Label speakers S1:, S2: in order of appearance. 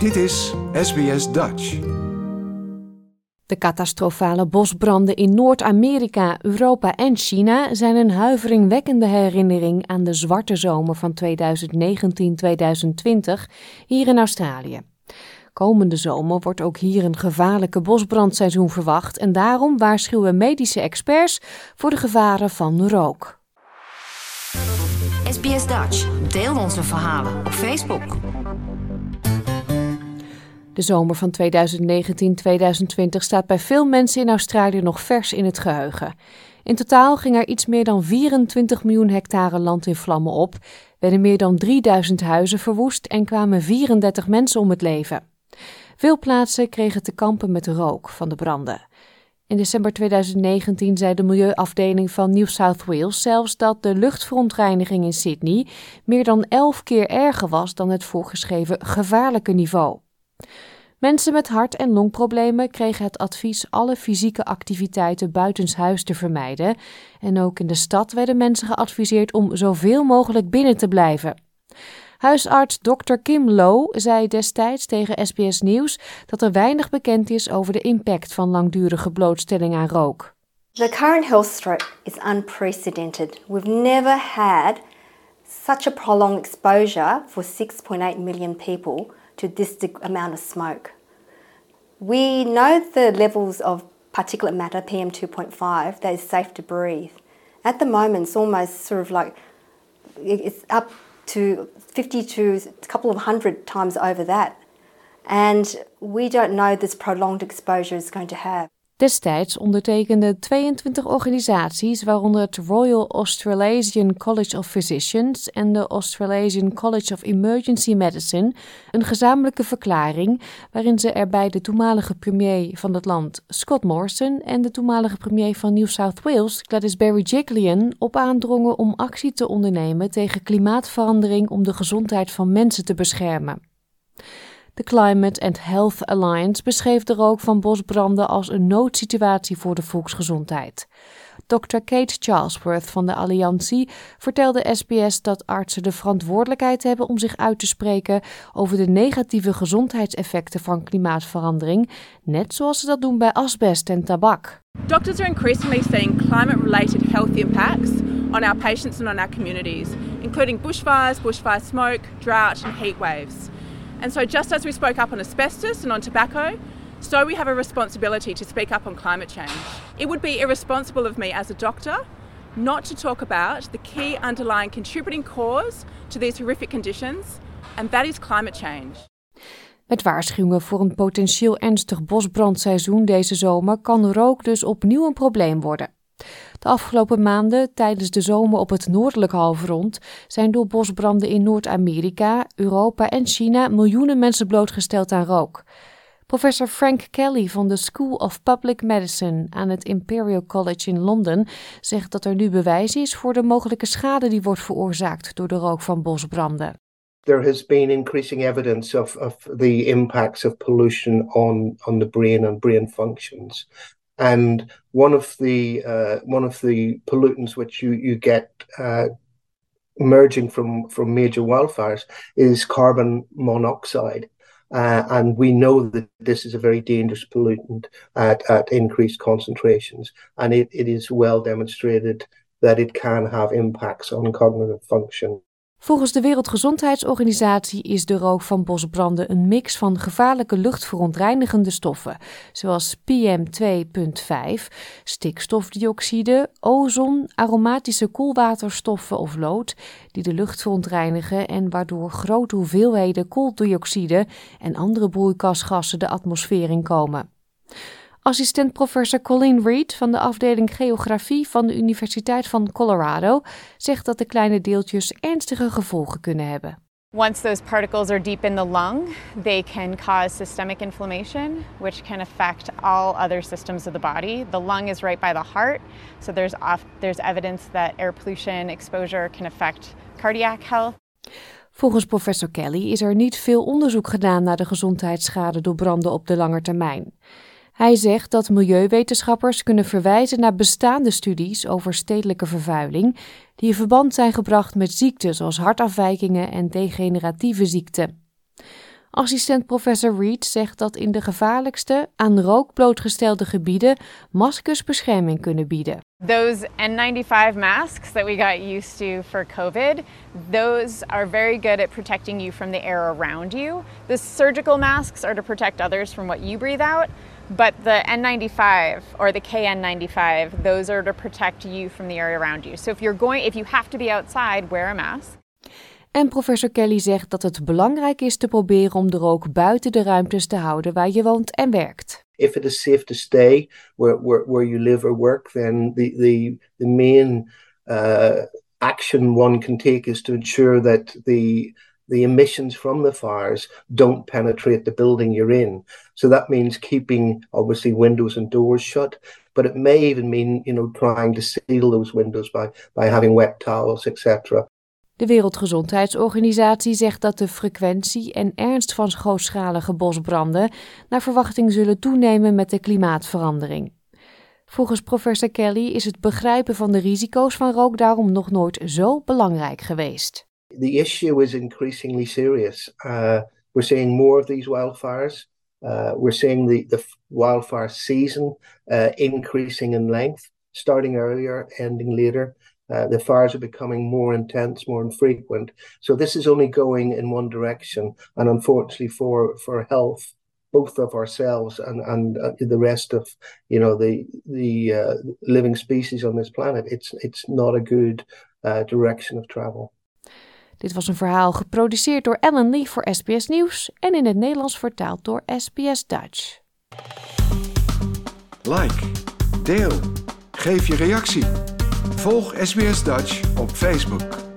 S1: Dit is SBS Dutch.
S2: De catastrofale bosbranden in Noord-Amerika, Europa en China zijn een huiveringwekkende herinnering aan de zwarte zomer van 2019-2020 hier in Australië. Komende zomer wordt ook hier een gevaarlijke bosbrandseizoen verwacht en daarom waarschuwen medische experts voor de gevaren van rook.
S3: SBS Dutch. Deel onze verhalen op Facebook.
S2: De zomer van 2019-2020 staat bij veel mensen in Australië nog vers in het geheugen. In totaal ging er iets meer dan 24 miljoen hectare land in vlammen op, werden meer dan 3000 huizen verwoest en kwamen 34 mensen om het leven. Veel plaatsen kregen te kampen met rook van de branden. In december 2019 zei de milieuafdeling van New South Wales zelfs dat de luchtverontreiniging in Sydney meer dan 11 keer erger was dan het voorgeschreven gevaarlijke niveau. Mensen met hart- en longproblemen kregen het advies alle fysieke activiteiten buitenshuis te vermijden. En ook in de stad werden mensen geadviseerd om zoveel mogelijk binnen te blijven. Huisarts Dr. Kim Low zei destijds tegen SBS Nieuws dat er weinig bekend is over de impact van langdurige blootstelling aan rook.
S4: The current health threat is unprecedented. We've never had such a prolonged exposure for 6.8 million people to this amount of smoke. We know the levels of particulate matter, PM2.5, that is safe to breathe. At the moment, it's almost sort of like it's up to 50 to a couple of hundred times over that. And we don't know this prolonged exposure is going to have.
S2: Destijds ondertekenden 22 organisaties, waaronder het Royal Australasian College of Physicians en de Australasian College of Emergency Medicine, een gezamenlijke verklaring waarin ze er bij de toenmalige premier van het land, Scott Morrison, en de toenmalige premier van New South Wales, Gladys Berejiklian, op aandrongen om actie te ondernemen tegen klimaatverandering om de gezondheid van mensen te beschermen. De Climate and Health Alliance beschreef de rook van bosbranden als een noodsituatie voor de volksgezondheid. Dr. Kate Charlesworth van de Alliantie vertelde SBS dat artsen de verantwoordelijkheid hebben om zich uit te spreken over de negatieve gezondheidseffecten van klimaatverandering, net zoals ze dat doen bij asbest en tabak.
S5: Doctors are increasingly seeing climate-related health impacts on our patients and on our communities, including bushfires, bushfire smoke, drought and heat waves. And so, just as we spoke up on asbestos and on tobacco, so we have a responsibility to speak up on climate change. It would be irresponsible of me as a doctor not to talk about the key underlying contributing cause to these horrific conditions, and that is climate change.
S2: Met waarschuwingen voor een potentieel ernstig bosbrandseizoen deze zomer kan rook dus opnieuw een probleem worden. De afgelopen maanden, tijdens de zomer op het noordelijke halfrond, zijn door bosbranden in Noord-Amerika, Europa en China miljoenen mensen blootgesteld aan rook. Professor Frank Kelly van de School of Public Medicine aan het Imperial College in Londen zegt dat er nu bewijs is voor de mogelijke schade die wordt veroorzaakt door de rook van bosbranden.
S6: There has been increasing evidence of, of the impacts of pollution on, on the brain and brain functions. And one of the uh, one of the pollutants which you you get uh, emerging from from major wildfires is carbon monoxide. Uh, and we know that this is a very dangerous pollutant at, at increased concentrations, and it, it is well demonstrated that it can have impacts on cognitive function.
S2: Volgens de Wereldgezondheidsorganisatie is de rook van bosbranden een mix van gevaarlijke luchtverontreinigende stoffen, zoals PM2.5, stikstofdioxide, ozon, aromatische koelwaterstoffen of lood, die de lucht verontreinigen en waardoor grote hoeveelheden kooldioxide en andere broeikasgassen de atmosfeer inkomen. Assistent professor Colleen Reed van de afdeling Geografie van de Universiteit van Colorado zegt dat de kleine deeltjes ernstige gevolgen kunnen hebben.
S7: Once those particles are deep in the lung, they can cause systemic inflammation, which can affect all other systems of the body. The lung is right by the heart, so there's off, there's evidence that air pollution exposure can affect cardiac health.
S2: Volgens professor Kelly is er niet veel onderzoek gedaan naar de gezondheidsschade door branden op de lange termijn. Hij zegt dat milieuwetenschappers kunnen verwijzen naar bestaande studies over stedelijke vervuiling, die in verband zijn gebracht met ziekten zoals hartafwijkingen en degeneratieve ziekten. Assistent professor Reed zegt dat in de gevaarlijkste, aan rook blootgestelde gebieden maskers bescherming kunnen bieden.
S7: Those N95 masks that we got used to for COVID, those are very good at protecting you from the air around you. The surgical masks are to protect others from what you breathe out, but the N95 or the KN95, those are to protect you from the area around you. So if you're going if you have to be outside, wear a mask.
S2: En professor Kelly zegt dat het belangrijk is te proberen om de rook buiten de ruimtes te houden waar je woont en werkt.
S6: If it is safe to stay where, where, where you live or work, then the, the, the main uh, action one can take is to ensure that the the emissions from the fires don't penetrate the building you're in. So that means keeping obviously windows and doors shut, but it may even mean you know trying to seal those windows by by having wet towels, etc.
S2: De Wereldgezondheidsorganisatie zegt dat de frequentie en ernst van grootschalige bosbranden naar verwachting zullen toenemen met de klimaatverandering. Volgens professor Kelly is het begrijpen van de risico's van rook daarom nog nooit zo belangrijk geweest.
S6: The issue is increasingly serious. Uh, we're seeing more of these wildfires. Uh, we're seeing the, the wildfire season uh, increasing in length, starting earlier, ending later. Uh, the fires are becoming more intense, more infrequent. So this is only going in one direction, and unfortunately for for health, both of ourselves and and uh, the rest of you know the the uh, living species on this planet, it's it's not a good uh, direction of travel.
S2: Dit was een verhaal geproduceerd door Ellen Lee voor SBS Nieuws en in het Nederlands vertaald door SBS Dutch.
S1: Like, deel, geef je reactie. Volg SBS Dutch op Facebook.